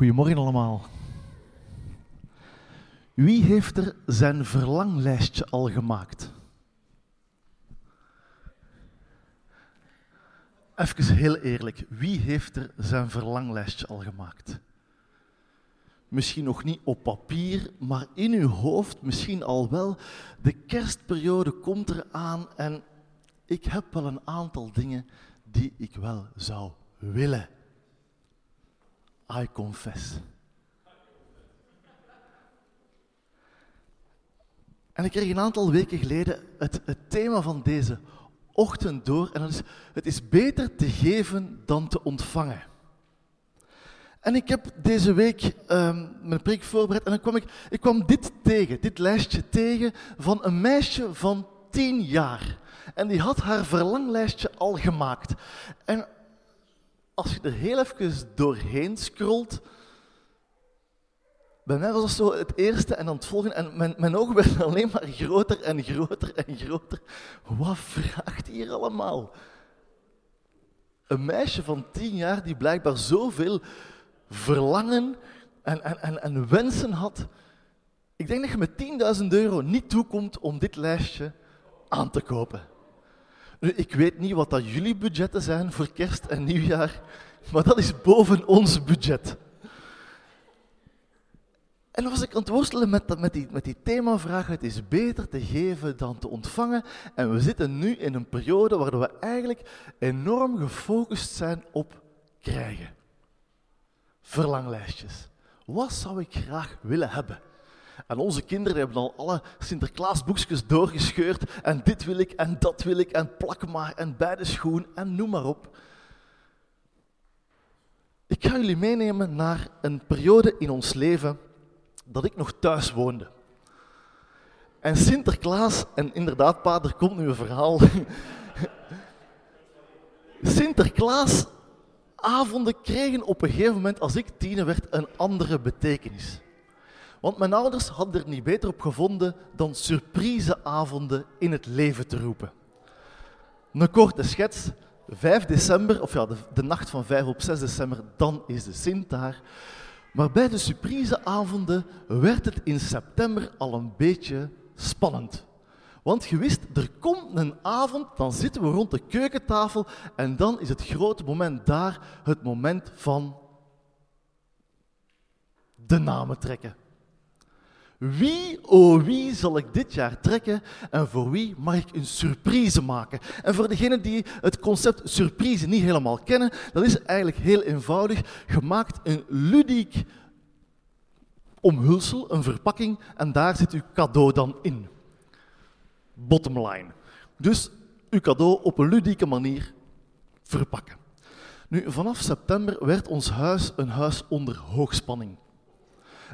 Goedemorgen allemaal. Wie heeft er zijn verlanglijstje al gemaakt? Even heel eerlijk, wie heeft er zijn verlanglijstje al gemaakt? Misschien nog niet op papier, maar in uw hoofd misschien al wel. De kerstperiode komt eraan en ik heb wel een aantal dingen die ik wel zou willen. I confess. En ik kreeg een aantal weken geleden het, het, thema van deze ochtend door. En dat is, het is beter te geven dan te ontvangen. En ik heb deze week um, mijn preek voorbereid en dan kwam ik, ik kwam dit tegen, dit lijstje tegen van een meisje van tien jaar. En die had haar verlanglijstje al gemaakt. En als je er heel even doorheen scrolt, bij mij was dat zo het eerste en dan het volgende. En mijn, mijn ogen werden alleen maar groter en groter en groter. Wat vraagt hier allemaal? Een meisje van tien jaar die blijkbaar zoveel verlangen en, en, en, en wensen had. Ik denk dat je met 10.000 euro niet toekomt om dit lijstje aan te kopen. Ik weet niet wat dat jullie budgetten zijn voor kerst en nieuwjaar, maar dat is boven ons budget. En was ik aan het worstelen met, met, die, met die themavraag, het is beter te geven dan te ontvangen. En we zitten nu in een periode waar we eigenlijk enorm gefocust zijn op krijgen. Verlanglijstjes. Wat zou ik graag willen hebben? En onze kinderen hebben al alle Sinterklaasboekjes doorgescheurd. En dit wil ik, en dat wil ik, en plak maar, en bij de schoen, en noem maar op. Ik ga jullie meenemen naar een periode in ons leven dat ik nog thuis woonde. En Sinterklaas, en inderdaad, pa, er komt nu een verhaal. Sinterklaasavonden kregen op een gegeven moment, als ik tiener werd, een andere betekenis. Want mijn ouders hadden er niet beter op gevonden dan surpriseavonden in het leven te roepen. Een korte schets. 5 december, of ja, de, nacht van 5 op 6 december, dan is de Sint daar. Maar bij de surpriseavonden werd het in september al een beetje spannend. Want je wist, er komt een avond, dan zitten we rond de keukentafel en dan is het grote moment daar, het moment van de namen trekken. Wie, oh wie, zal ik dit jaar trekken en voor wie mag ik een surprise maken? En voor degenen die het concept surprise niet helemaal kennen, dat is eigenlijk heel eenvoudig. Je maakt een ludiek omhulsel, een verpakking, en daar zit uw cadeau dan in. Bottom line. Dus uw cadeau op een ludieke manier verpakken. Nu, vanaf september werd ons huis een huis onder hoogspanning.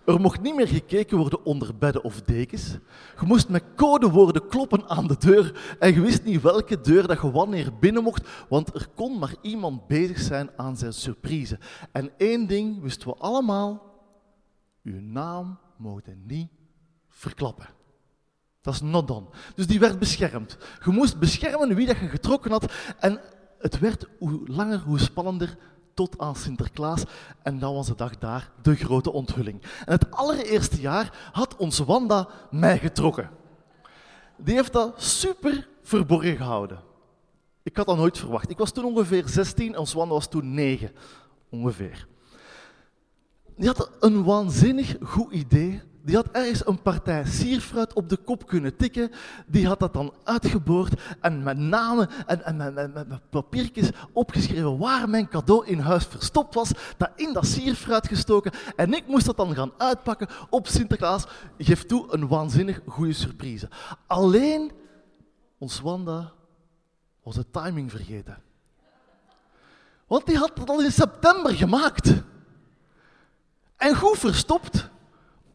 Er mocht niet meer gekeken worden onder bedden of dekens. Je moest met codewoorden kloppen aan de deur en je wist niet welke deur dat je wanneer binnen mocht, want er kon maar iemand bezig zijn aan zijn surprise. En één ding wisten we allemaal, uw naam mocht niet verklappen. Dat is not done. Dus die werd beschermd. Je moest beschermen wie dat je getrokken had en het werd hoe langer, hoe spannender tot aan Sinterklaas. En dan was de dag daar de grote onthulling. En het allereerste jaar had onze Wanda mij getrokken. Die heeft dat super verborgen gehouden. Ik had dat nooit verwacht. Ik was toen ongeveer 16 en onze Wanda was toen 9. Ongeveer. Die had een waanzinnig goed idee die had ergens een partij sierfruit op de kop kunnen tikken. Die had dat dan uitgeboord en met namen en, met, papiertjes opgeschreven waar mijn cadeau in huis verstopt was. Dat in dat sierfruit gestoken. En ik moest dat dan gaan uitpakken op Sinterklaas. Geef toe, een waanzinnig goede surprise. Alleen, ons Wanda was de timing vergeten. Want die had het al in september gemaakt. En goed verstopt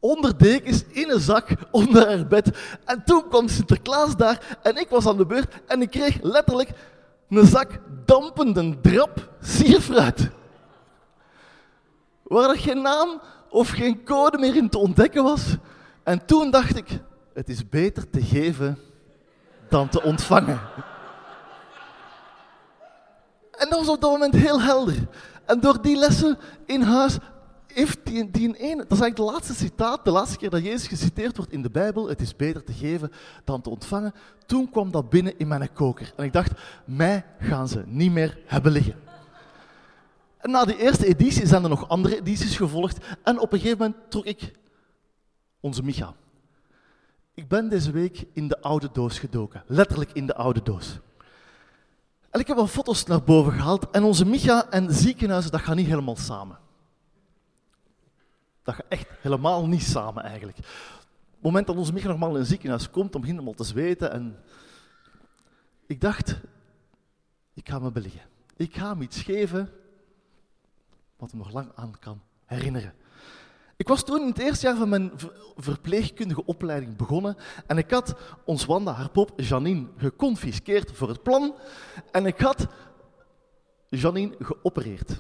onder dekens, in een zak, onder haar bed. En toen kwam Sinterklaas daar en ik was aan de beurt en ik kreeg letterlijk een zak dampende drap sierfruit. Waar er geen naam of geen code meer in te ontdekken was. En toen dacht ik, het is beter te geven dan te ontvangen. En dat was op dat moment heel helder. En door die lessen in huis heeft die, die dat is eigenlijk de laatste citaat, de laatste keer dat Jezus geciteerd wordt in de Bijbel, het is beter te geven dan te ontvangen. Toen kwam dat binnen in mijn koker. En ik dacht, mij gaan ze niet meer hebben liggen. En na die eerste editie zijn er nog andere edities gevolgd. En op een gegeven moment trok ik onze Micha. Ik ben deze week in de oude doos gedoken. Letterlijk in de oude doos. En ik heb wat foto's naar boven gehaald. En onze Micha en ziekenhuizen, dat gaat niet helemaal samen. Dat gaat echt helemaal niet samen eigenlijk. Op het moment dat onze Micha normaal in een ziekenhuis komt, dan begint hem al te zweten. En ik dacht, ik ga me beliggen. Ik ga hem iets geven wat hem nog lang aan kan herinneren. Ik was toen in het eerste jaar van mijn verpleegkundige opleiding begonnen en ik had ons Wanda, haar pop Janine, geconfiskeerd voor het plan en ik had Janine geopereerd.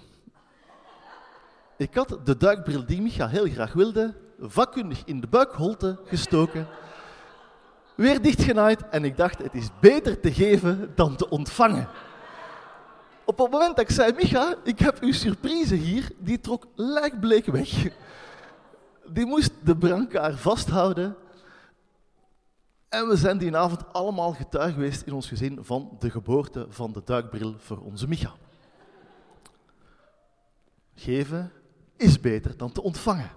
Ik had de duikbril die Micha heel graag wilde, vakkundig in de buikholte gestoken, weer dichtgenaaid en ik dacht, het is beter te geven dan te ontvangen. Op het moment dat ik zei, Micha, ik heb uw surprise hier, die trok lijkbleek weg. Die moest de brancard vasthouden. En we zijn die avond allemaal getuige geweest in ons gezin van de geboorte van de duikbril voor onze Micha. Geven is beter dan te ontvangen.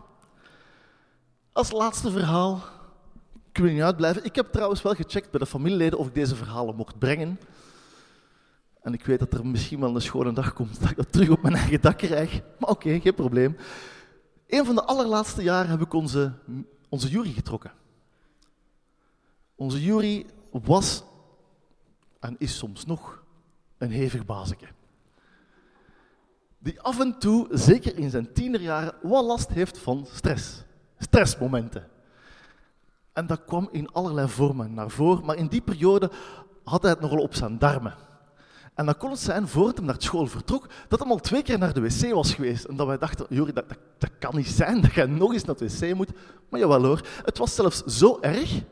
Als laatste verhaal, ik wil niet uitblijven. Ik heb trouwens wel gecheckt bij de familieleden of ik deze verhalen mocht brengen. En ik weet dat er misschien wel een schone dag komt dat ik dat terug op mijn eigen dak krijg. Maar oké, geen probleem. Een van de allerlaatste jaren heb ik onze, onze jury getrokken. Onze jury was en is soms nog een hevig bazeke. Die af en toe, zeker in zijn tienerjaren, wat last heeft van stress. Stressmomenten. En dat kwam in allerlei vormen naar voren, maar in die periode had hij het nogal op zijn darmen. En dan kon het zijn, voordat hij naar school vertrok, dat hij al twee keer naar de wc was geweest. En dat wij dachten, Jori, dat, dat, kan niet zijn, dat je nog eens naar het wc moet. Maar jawel hoor, het was zelfs zo erg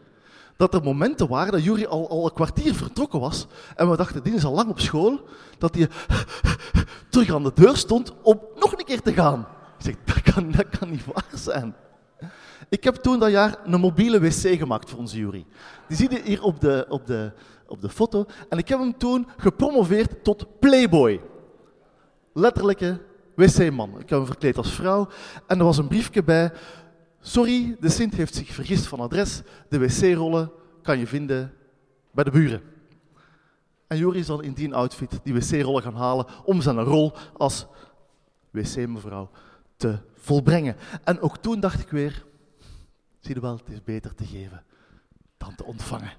dat er momenten waren dat Juri al, al een kwartier vertrokken was. En we dachten, die is al lang op school, dat hij terug aan de deur stond om nog een keer te gaan. Ik zeg, dat kan, dat kan niet waar zijn. Ik heb toen dat jaar een mobiele wc gemaakt voor onze jury. Die zie je hier op de, op de, op de foto. En ik heb hem toen gepromoveerd tot playboy. Letterlijke wc-man. Ik heb hem verkleed als vrouw. En er was een briefje bij. Sorry, de Sint heeft zich vergist van adres. De wc-rollen kan je vinden bij de buren. En Jori zal in die outfit die wc-rollen gaan halen om zijn rol als wc-mevrouw te volbrengen. En ook toen dacht ik weer, zie je wel, het is beter te geven dan te ontvangen.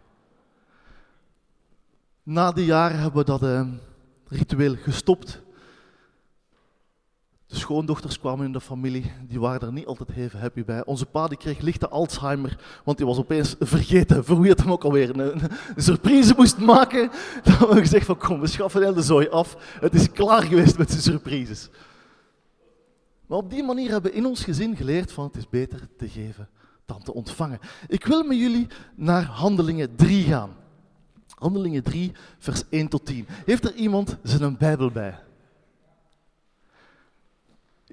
Na die jaren hebben we dat uh, ritueel gestopt. Schoondochters kwamen in de familie, die waren er niet altijd even happy bij. Onze pa die kreeg lichte Alzheimer, want die was opeens vergeten voor wie het hem ook alweer een, een surprise moest maken. Dan hebben we gezegd van kom, we schaffen de zooi af. Het is klaar geweest met de surprises. Maar op die manier hebben we in ons gezin geleerd van het is beter te geven dan te ontvangen. Ik wil met jullie naar Handelingen 3 gaan. Handelingen 3, vers 1 tot 10. Heeft er iemand zijn Bijbel bij?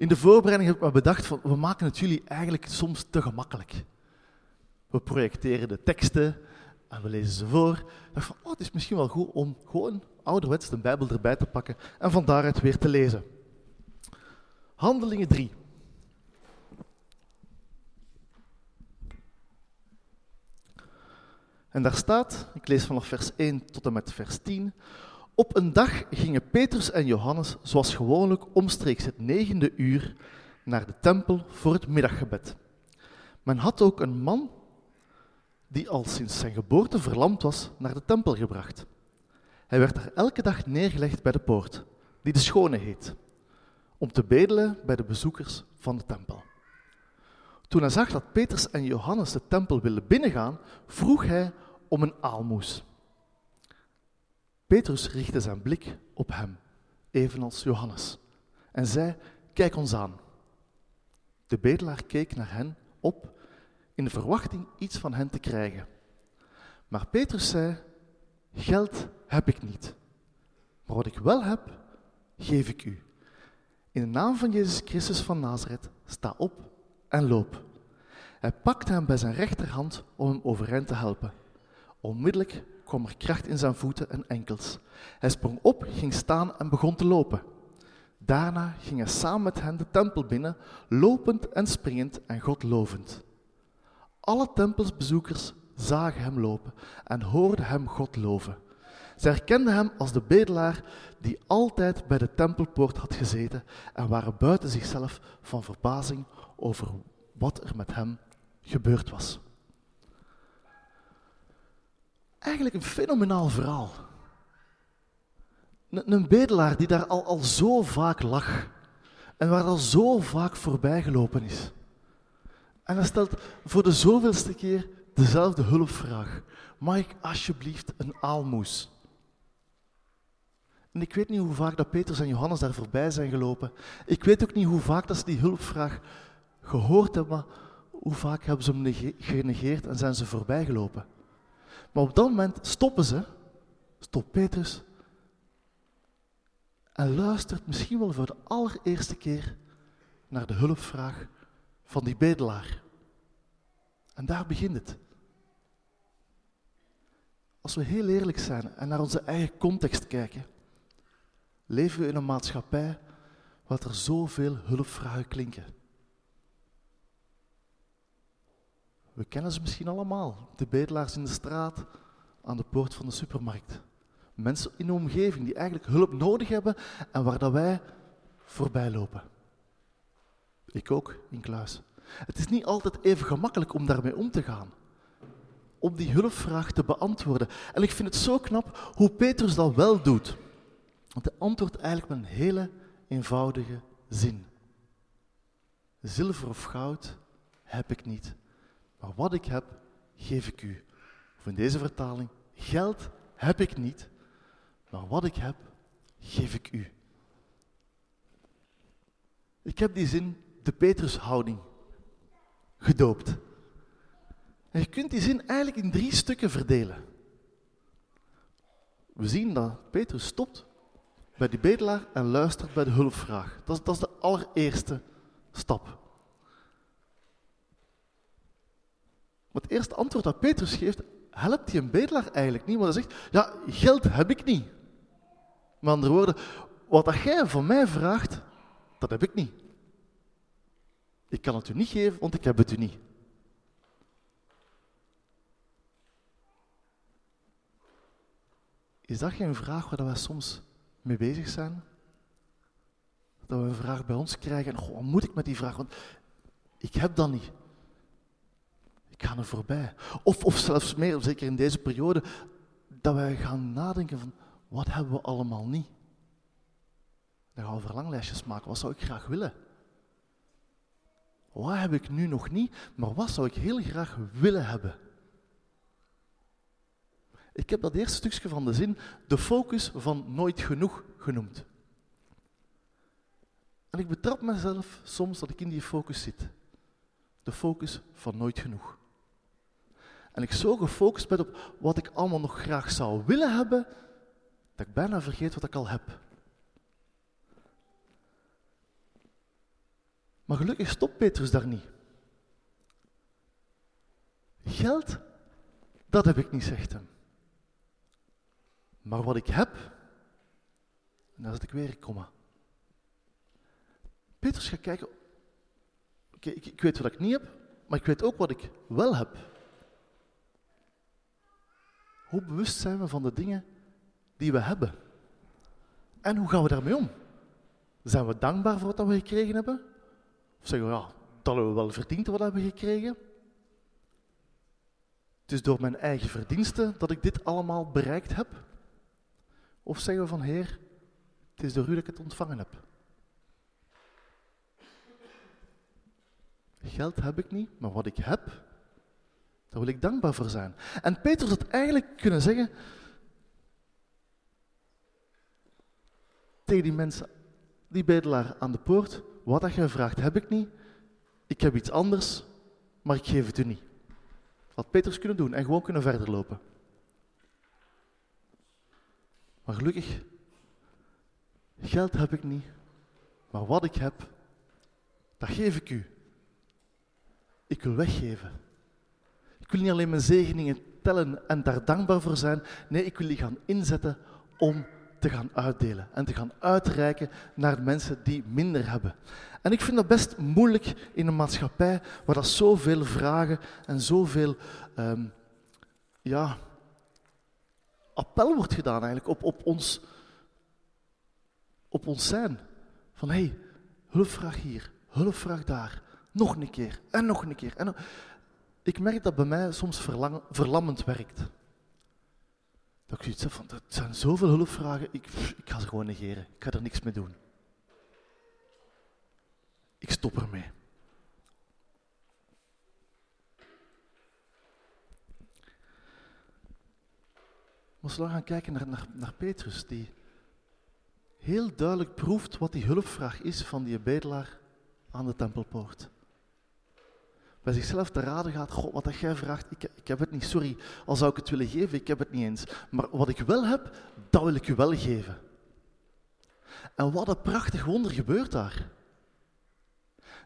In de voorbereiding heb ik me bedacht van, we maken het jullie eigenlijk soms te gemakkelijk. We projecteren de teksten en we lezen ze voor. Ik dacht van, oh, het is misschien wel goed om gewoon ouderwets de Bijbel erbij te pakken en van daaruit weer te lezen. Handelingen 3. En daar staat, ik lees vanaf vers 1 tot en met vers 10. Op een dag gingen Petrus en Johannes, zoals gewoonlijk omstreeks het negende uur, naar de tempel voor het middaggebed. Men had ook een man die al sinds zijn geboorte verlamd was, naar de tempel gebracht. Hij werd er elke dag neergelegd bij de poort, die de Schone heet, om te bedelen bij de bezoekers van de tempel. Toen hij zag dat Petrus en Johannes de tempel wilden binnengaan, vroeg hij om een aalmoes. Petrus richtte zijn blik op hem, evenals Johannes, en zei: Kijk ons aan. De bedelaar keek naar hen op in de verwachting iets van hen te krijgen. Maar Petrus zei: Geld heb ik niet, maar wat ik wel heb, geef ik u. In de naam van Jezus Christus van Nazareth, sta op en loop. Hij pakte hem bij zijn rechterhand om hem overeind te helpen. Onmiddellijk kwam er kracht in zijn voeten en enkels. Hij sprong op, ging staan en begon te lopen. Daarna ging hij samen met hen de tempel binnen, lopend en springend en God lovend. Alle tempelsbezoekers zagen hem lopen en hoorden hem God loven. Ze herkenden hem als de bedelaar die altijd bij de tempelpoort had gezeten en waren buiten zichzelf van verbazing over wat er met hem gebeurd was. Eigenlijk een fenomenaal verhaal. Een, bedelaar die daar al, al zo vaak lag en waar al zo vaak voorbij gelopen is. En hij stelt voor de zoveelste keer dezelfde hulpvraag. Mag ik alsjeblieft een aalmoes? En ik weet niet hoe vaak dat Petrus en Johannes daar voorbij zijn gelopen. Ik weet ook niet hoe vaak dat ze die hulpvraag gehoord hebben, maar hoe vaak hebben ze hem genegeerd en zijn ze voorbij gelopen. Maar op dat moment stoppen ze, stopt Petrus en luistert misschien wel voor de allereerste keer naar de hulpvraag van die bedelaar. En daar begint het. Als we heel eerlijk zijn en naar onze eigen context kijken, leven we in een maatschappij waar er zoveel hulpvragen klinken. We kennen ze misschien allemaal. De bedelaars in de straat, aan de poort van de supermarkt. Mensen in de omgeving die eigenlijk hulp nodig hebben en waar dat wij voorbij lopen. Ik ook in kluis. Het is niet altijd even gemakkelijk om daarmee om te gaan. Om die hulpvraag te beantwoorden. En ik vind het zo knap hoe Petrus dat wel doet. Want hij antwoordt eigenlijk met een hele eenvoudige zin. Zilver of goud heb ik niet, maar wat ik heb, geef ik u. Of in deze vertaling, geld heb ik niet, maar wat ik heb, geef ik u. Ik heb die zin de Petrushouding gedoopt. En je kunt die zin eigenlijk in drie stukken verdelen. We zien dat Petrus stopt bij die bedelaar en luistert bij de hulpvraag. Dat dat is de allereerste stap. Maar het eerste antwoord dat Petrus geeft, helpt die een bedelaar eigenlijk niet, want hij zegt, ja, geld heb ik niet. Met andere woorden, wat dat jij van mij vraagt, dat heb ik niet. Ik kan het u niet geven, want ik heb het u niet. Is dat geen vraag waar wij soms mee bezig zijn? Dat we een vraag bij ons krijgen en wat moet ik met die vraag? Want ik heb dat niet. Ik ga er voorbij. Of, of zelfs meer, zeker in deze periode, dat wij gaan nadenken van wat hebben we allemaal niet? Dan gaan we verlanglijstjes maken. Wat zou ik graag willen? Wat heb ik nu nog niet, maar wat zou ik heel graag willen hebben? Ik heb dat eerste stukje van de zin de focus van nooit genoeg genoemd. En ik betrap mezelf soms dat ik in die focus zit. De focus van nooit genoeg. En ik zo gefocust ben op wat ik allemaal nog graag zou willen hebben, dat ik bijna vergeet wat ik al heb. Maar gelukkig stopt Petrus daar niet. Geld, dat heb ik niet, zegt hem. Maar wat ik heb, en daar zet ik weer een komma. Petrus gaat kijken, oké, ik, ik weet wat ik niet heb, maar ik weet ook wat ik wel heb. Hoe bewust zijn we van de dingen die we hebben? En hoe gaan we daarmee om? Zijn we dankbaar voor wat we gekregen hebben? Of zeggen we, ja, dat hebben we wel verdiend wat we hebben gekregen? Het is door mijn eigen verdiensten dat ik dit allemaal bereikt heb? Of zeggen we van, Heer, het is door u dat ik het ontvangen heb? Geld heb ik niet, maar wat ik heb, daar wil ik dankbaar voor zijn. En Petrus had eigenlijk kunnen zeggen tegen die mensen, die bedelaar aan de poort, wat dat jij vraagt heb ik niet, ik heb iets anders, maar ik geef het u niet. Had Petrus kunnen doen en gewoon kunnen verder lopen. Maar gelukkig, geld heb ik niet, Maar wat ik heb, dat geef ik u. Ik wil weggeven. Ik wil niet alleen mijn zegeningen tellen en daar dankbaar voor zijn. Nee, ik wil die gaan inzetten om te gaan uitdelen en te gaan uitreiken naar mensen die minder hebben. En ik vind dat best moeilijk in een maatschappij waar dat zoveel vragen en zoveel um, ja, appel wordt gedaan eigenlijk op, op, ons, op ons zijn. Van hé, hey, hulpvraag hier, hulpvraag daar, nog een keer en nog een keer. En ik merk dat bij mij soms verlammend werkt. Dat ik zoiets heb van, het zijn zoveel hulpvragen, ik, ik ga ze gewoon negeren. Ik ga er niks mee doen. Ik stop ermee. Maar we gaan kijken naar, naar, naar Petrus, die heel duidelijk proeft wat die hulpvraag is van die bedelaar aan de tempelpoort bij zichzelf te raden gaat, God, wat dat jij vraagt, ik, ik heb het niet, sorry, al zou ik het willen geven, ik heb het niet eens. Maar wat ik wel heb, dat wil ik u wel geven. En wat een prachtig wonder gebeurt daar.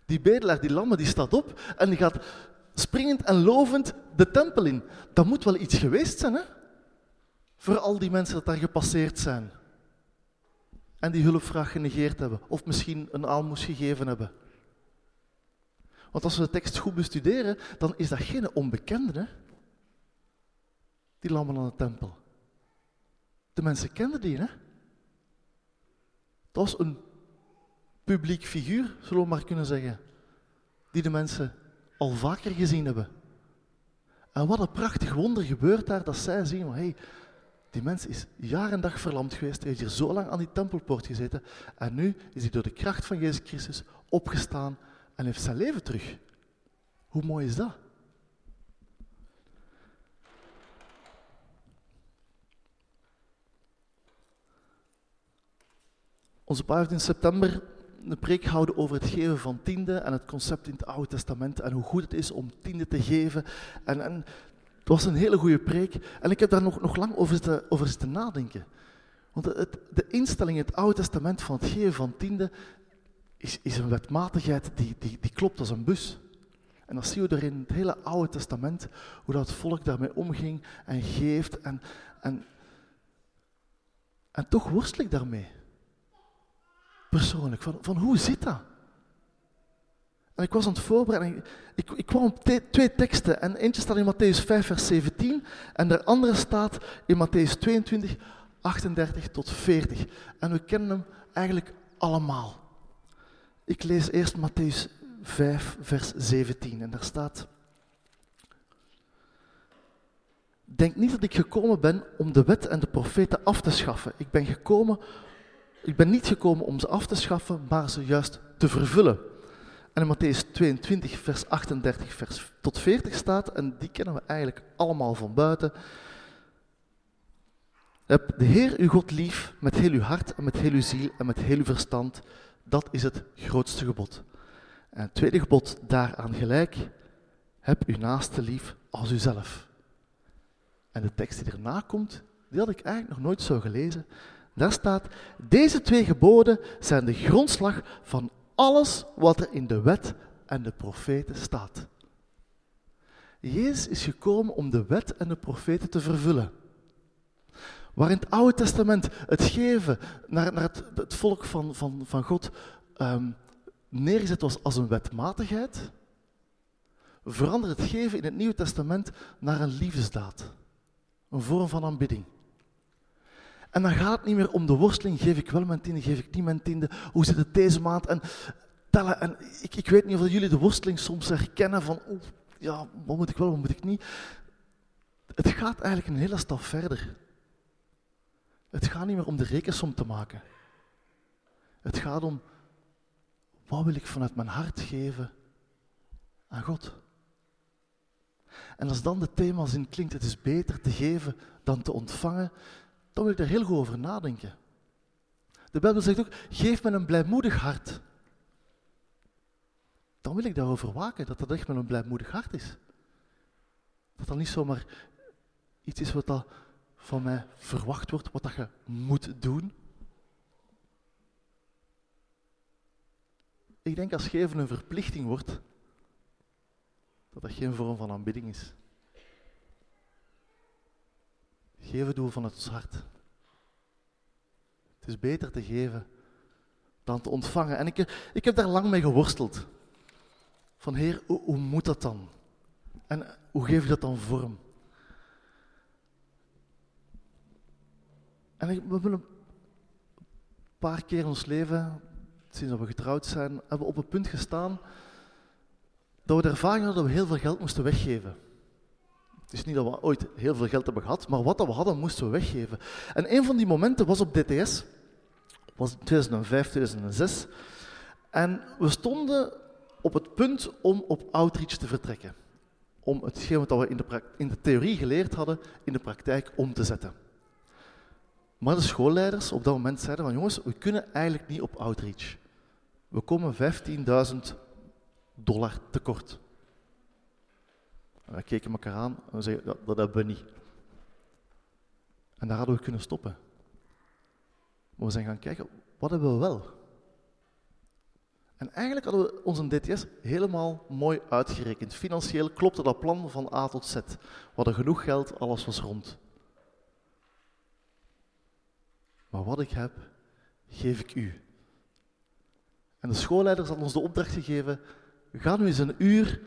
Die bedelaar, die lammen, die staat op en die gaat springend en lovend de tempel in. Dat moet wel iets geweest zijn, hè? Voor al die mensen dat daar gepasseerd zijn. En die hulpvraag genegeerd hebben. Of misschien een aalmoes gegeven hebben. Want als we de tekst goed bestuderen, dan is dat geen onbekende, die lammen aan de tempel. De mensen kenden die, hè? Dat was een publiek figuur, zullen we maar kunnen zeggen, die de mensen al vaker gezien hebben. En wat een prachtig wonder gebeurt daar, dat zij zien, hey, die mens is jaar en dag verlamd geweest, heeft hier zo lang aan die tempelpoort gezeten, en nu is hij door de kracht van Jezus Christus opgestaan en heeft zijn leven terug. Hoe mooi is dat? Onze pa heeft in september een preek gehouden over het geven van tiende en het concept in het Oude Testament en hoe goed het is om tiende te geven. En, en het was een hele goede preek en ik heb daar nog, nog lang over zitten, over zitten nadenken. Want het, de instelling in het Oude Testament van het geven van tiende is, is een wetmatigheid die, die, die klopt als een bus. En dan zien we er in het hele Oude Testament hoe dat volk daarmee omging en geeft. En, en, en toch worstel ik daarmee. Persoonlijk, van, van hoe zit dat? En ik was aan het voorbereiden. Ik, ik, kwam op twee teksten. En eentje staat in Matthäus 5, vers 17. En de andere staat in Matthäus 22, 38 tot 40. En we kennen hem eigenlijk allemaal. Ik lees eerst Matthäus 5, vers 17. En daar staat: Denk niet dat ik gekomen ben om de wet en de profeten af te schaffen. Ik ben, gekomen, ik ben niet gekomen om ze af te schaffen, maar ze juist te vervullen. En in Matthäus 22, vers 38 vers tot 40 staat, en die kennen we eigenlijk allemaal van buiten. Heb de Heer uw God lief met heel uw hart en met heel uw ziel en met heel uw verstand. Dat is het grootste gebod. En het tweede gebod daaraan gelijk, heb uw naaste lief als uzelf. En de tekst die erna komt, die had ik eigenlijk nog nooit zo gelezen. Daar staat, deze twee geboden zijn de grondslag van alles wat er in de wet en de profeten staat. Jezus is gekomen om de wet en de profeten te vervullen. Waar in het Oude Testament het geven naar, naar het, het, volk van, van, van God um, neergezet was als een wetmatigheid, verandert het geven in het Nieuwe Testament naar een liefdesdaad. Een vorm van aanbidding. En dan gaat het niet meer om de worsteling, geef ik wel mijn tiende, geef ik niet mijn tiende, hoe zit het deze maand? En tellen. En ik, ik weet niet of jullie de worsteling soms herkennen van, oh, ja, wat moet ik wel, wat moet ik niet? Het gaat eigenlijk een hele stap verder. Het gaat niet meer om de rekensom te maken. Het gaat om wat wil ik vanuit mijn hart geven aan God? En als dan de themazin klinkt, het is beter te geven dan te ontvangen, dan wil ik daar heel goed over nadenken. De Bijbel zegt ook, geef me een blijmoedig hart. Dan wil ik daarover waken, dat dat echt met een blijmoedig hart is. Dat dat niet zomaar iets is wat dat van mij verwacht wordt, wat dat je moet doen. Ik denk als geven een verplichting wordt, dat dat geen vorm van aanbidding is. Geven doen vanuit ons hart. Het is beter te geven dan te ontvangen. En ik, ik heb daar lang mee geworsteld. Van Heer, hoe moet dat dan? En hoe geef je dat dan vorm? En we hebben een paar keer in ons leven, sinds we getrouwd zijn, hebben we op het punt gestaan dat we de ervaring hadden dat we heel veel geld moesten weggeven. Het is niet dat we ooit heel veel geld hebben gehad, maar wat dat we hadden moesten we weggeven. En een van die momenten was op DTS, was in 2005, 2006. En we stonden op het punt om op outreach te vertrekken. Om hetgeen wat we in de, in de theorie geleerd hadden, in de praktijk om te zetten. Maar de schoolleiders op dat moment zeiden van jongens, we kunnen eigenlijk niet op outreach. We komen 15.000 dollar tekort. Wij keken elkaar aan en we zeiden, dat, dat hebben we niet. En daar hadden we kunnen stoppen. Maar we zijn gaan kijken, wat hebben we wel? En eigenlijk hadden we onze DTS helemaal mooi uitgerekend. Financieel klopte dat plan van A tot Z. We hadden genoeg geld, alles was rond. Maar wat ik heb, geef ik u. En de schoolleiders hadden ons de opdracht gegeven, ga nu eens een uur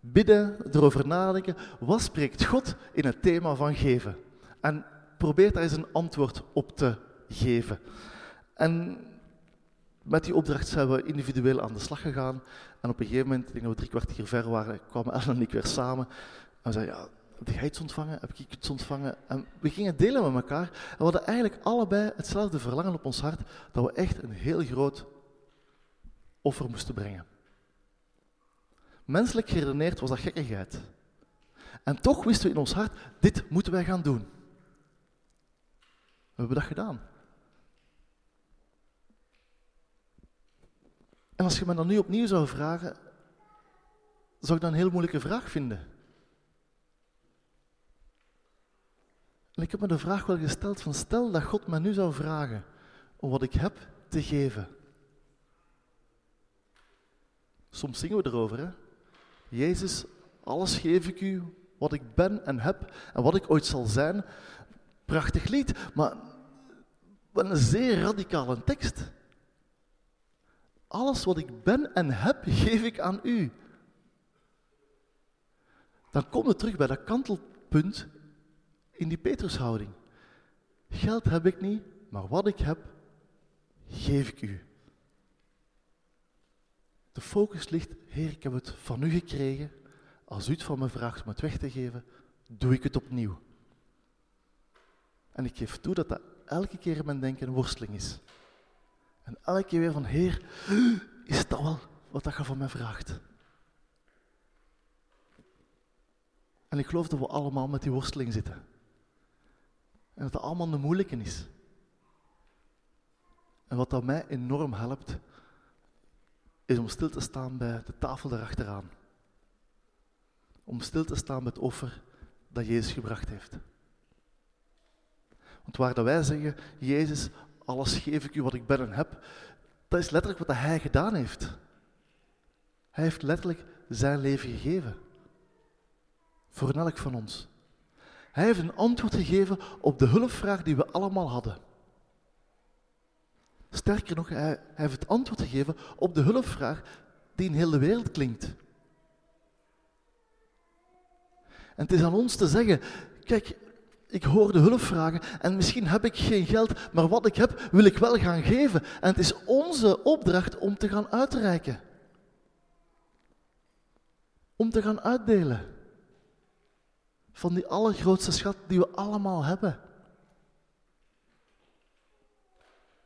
bidden, erover nadenken, wat spreekt God in het thema van geven? En probeer daar eens een antwoord op te geven. En met die opdracht zijn we individueel aan de slag gegaan. En op een gegeven moment, ik denk dat we drie kwartier ver waren, kwamen Ellen en ik weer samen. En we zeiden, ja, heb jij iets ontvangen? Heb ik iets ontvangen? En we gingen delen met elkaar. En we hadden eigenlijk allebei hetzelfde verlangen op ons hart, dat we echt een heel groot offer moesten brengen. Menselijk geredeneerd was dat gekkigheid. En toch wisten we in ons hart, dit moeten wij gaan doen. We hebben dat gedaan. En als je me dan nu opnieuw zou vragen, zou ik dat een heel moeilijke vraag vinden. En ik heb me de vraag wel gesteld van stel dat God me nu zou vragen om wat ik heb te geven. Soms zingen we erover, hè? Jezus, alles geef ik u, wat ik ben en heb en wat ik ooit zal zijn. Prachtig lied, maar een zeer radicale tekst. Alles wat ik ben en heb, geef ik aan u. Dan komen we terug bij dat kantelpunt in die Petrushouding. Geld heb ik niet, maar wat ik heb, geef ik u. De focus ligt, Heer, ik heb het van u gekregen. Als u het van me vraagt om het weg te geven, doe ik het opnieuw. En ik geef toe dat dat elke keer in mijn denken een worsteling is. En elke keer weer van, Heer, is dat wel wat dat je van mij vraagt? En ik geloof dat we allemaal met die worsteling zitten. En dat het allemaal een moeilijke is. En wat dat mij enorm helpt, is om stil te staan bij de tafel daarachteraan. Om stil te staan bij het offer dat Jezus gebracht heeft. Want waar dat wij zeggen, Jezus, alles geef ik u wat ik ben en heb, dat is letterlijk wat hij gedaan heeft. Hij heeft letterlijk zijn leven gegeven. Voor elk van ons. Hij heeft een antwoord gegeven op de hulpvraag die we allemaal hadden. Sterker nog, hij, heeft het antwoord gegeven op de hulpvraag die in de wereld klinkt. En het is aan ons te zeggen, kijk, ik hoor de hulpvragen en misschien heb ik geen geld, maar wat ik heb wil ik wel gaan geven. En het is onze opdracht om te gaan uitreiken. Om te gaan uitdelen. Van die allergrootste schat die we allemaal hebben.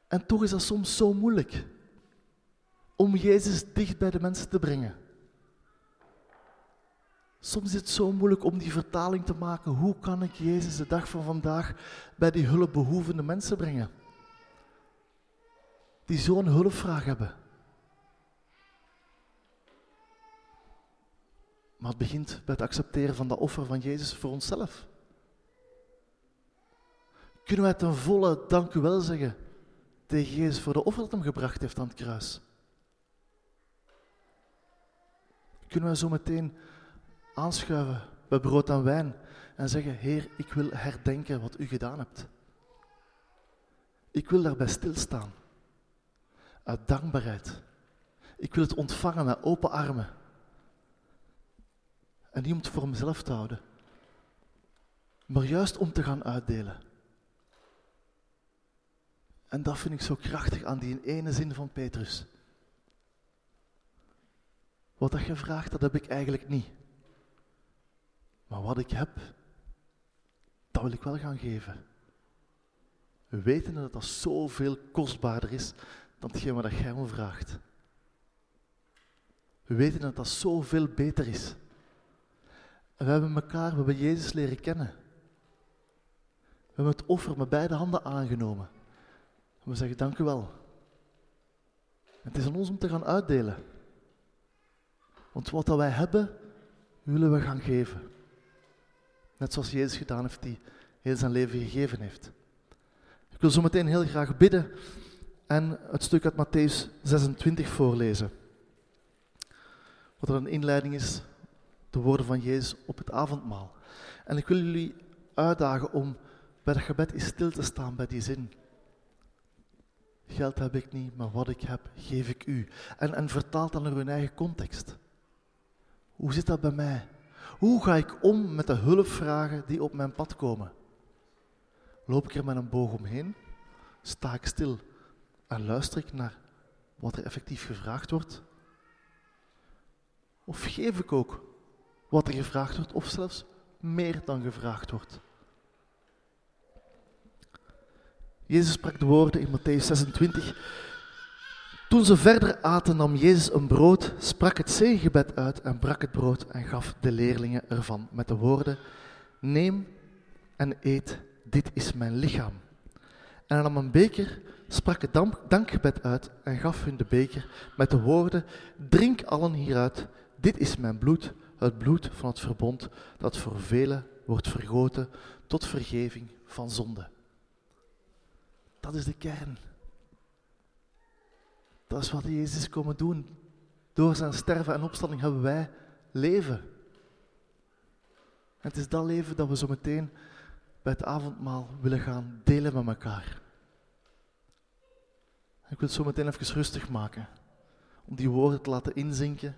En toch is dat soms zo moeilijk om Jezus dicht bij de mensen te brengen. Soms is het zo moeilijk om die vertaling te maken. Hoe kan ik Jezus de dag van vandaag bij die hulpbehoevende mensen brengen? Die zo'n hulpvraag hebben. Maar het begint bij het accepteren van dat offer van Jezus voor onszelf. Kunnen wij ten volle dank u wel zeggen tegen Jezus voor de offer dat hem gebracht heeft aan het kruis? Kunnen we zo meteen aanschuiven bij brood en wijn en zeggen, Heer, ik wil herdenken wat u gedaan hebt. Ik wil daarbij stilstaan. Uit dankbaarheid. Ik wil het ontvangen met open armen. En niet om het voor mezelf te houden, maar juist om te gaan uitdelen. En dat vind ik zo krachtig aan die ene zin van Petrus. Wat dat je vraagt, dat heb ik eigenlijk niet. Maar wat ik heb, dat wil ik wel gaan geven. We weten dat dat zoveel kostbaarder is dan hetgeen wat jij me vraagt. We weten dat dat zoveel beter is. En we hebben elkaar, we hebben Jezus leren kennen. We hebben het offer met beide handen aangenomen. En we zeggen dank u wel. het is aan ons om te gaan uitdelen. Want wat dat wij hebben, willen we gaan geven. Net zoals Jezus gedaan heeft, die heel zijn leven gegeven heeft. Ik wil zo meteen heel graag bidden en het stuk uit Matthäus 26 voorlezen. Wat er een inleiding is, de woorden van Jezus op het avondmaal. En ik wil jullie uitdagen om bij dat gebed eens stil te staan bij die zin. Geld heb ik niet, maar wat ik heb, geef ik u. En, en vertaalt dan naar hun eigen context. Hoe zit dat bij mij? Hoe ga ik om met de hulpvragen die op mijn pad komen? Loop ik er met een boog omheen? Sta ik stil en luister ik naar wat er effectief gevraagd wordt? Of geef ik ook wat er gevraagd wordt, of zelfs meer dan gevraagd wordt? Jezus sprak de woorden in Matthäus 26. Toen ze verder aten, nam Jezus een brood, sprak het zegengebed uit en brak het brood en gaf de leerlingen ervan met de woorden: Neem en eet, dit is mijn lichaam. En hij nam een beker, sprak het dankgebed uit en gaf hun de beker met de woorden: Drink allen hieruit, dit is mijn bloed, het bloed van het verbond dat voor velen wordt vergoten tot vergeving van zonde. Dat is de kern. Dat is wat Jezus is komen doen. Door zijn sterven en opstanding hebben wij leven. En het is dat leven dat we zo meteen bij het avondmaal willen gaan delen met elkaar. Ik wil het zo meteen even rustig maken, om die woorden te laten inzinken.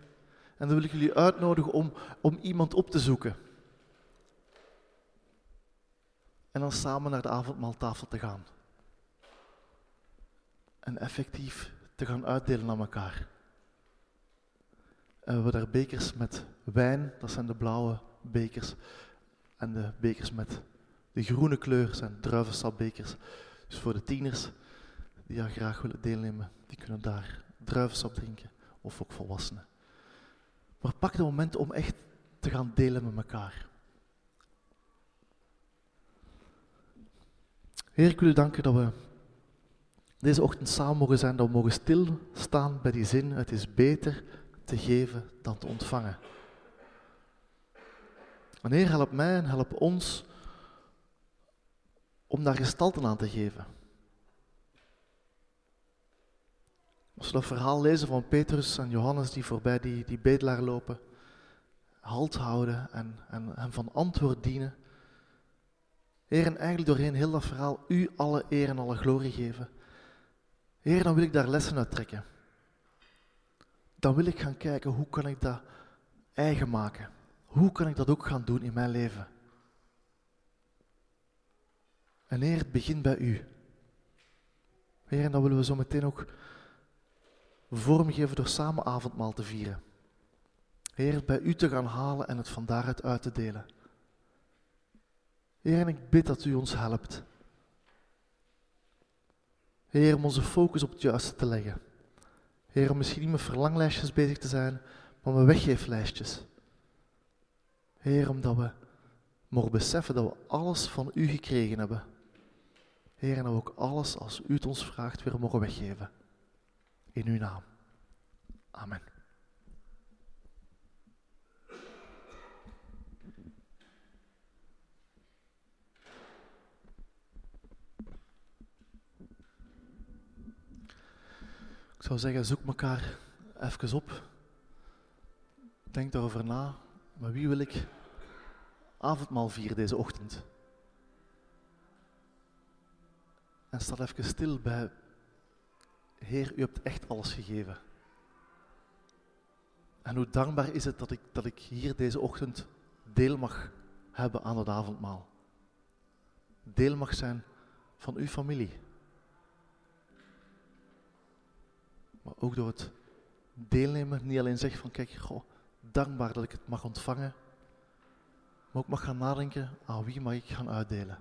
En dan wil ik jullie uitnodigen om, om iemand op te zoeken. En dan samen naar de avondmaaltafel te gaan. En effectief te gaan uitdelen aan elkaar. En we hebben daar bekers met wijn, dat zijn de blauwe bekers. En de bekers met de groene kleur zijn druivensapbekers. Dus voor de tieners die daar graag willen deelnemen, die kunnen daar druivensap drinken. Of ook volwassenen. Maar pak het moment om echt te gaan delen met elkaar. Heer, ik wil u danken dat we deze ochtend samen mogen zijn, dat we mogen stilstaan bij die zin, het is beter te geven dan te ontvangen. Wanneer help mij en help ons om daar gestalte aan te geven. Als we dat verhaal lezen van Petrus en Johannes die voorbij die, die bedelaar lopen, halt houden en, en hem van antwoord dienen. Heer, en eigenlijk doorheen heel dat verhaal u alle eer en alle glorie geven. Heer, dan wil ik daar lessen uit trekken. Dan wil ik gaan kijken hoe kan ik dat eigen maken. Hoe kan ik dat ook gaan doen in mijn leven? En Heer, het begint bij u. Heer, en dat willen we zo meteen ook vormgeven door samen avondmaal te vieren. Heer, het bij u te gaan halen en het van daaruit uit te delen. Heer, en ik bid dat u ons helpt. Heer, om onze focus op het juiste te leggen. Heer, om misschien niet met verlanglijstjes bezig te zijn, maar met weggeeflijstjes. Heer, omdat we mogen beseffen dat we alles van U gekregen hebben. Heer, en dat we ook alles als U het ons vraagt weer mogen weggeven. In Uw naam. Amen. Ik zou zeggen, zoek elkaar even op. Denk daarover na. Maar wie wil ik avondmaal vieren deze ochtend? En sta even stil bij, Heer, u hebt echt alles gegeven. En hoe dankbaar is het dat ik, dat ik hier deze ochtend deel mag hebben aan het avondmaal. Deel mag zijn van uw familie. Maar ook door het deelnemen niet alleen zeg van kijk, goh, dankbaar dat ik het mag ontvangen, maar ook mag gaan nadenken aan wie mag ik gaan uitdelen.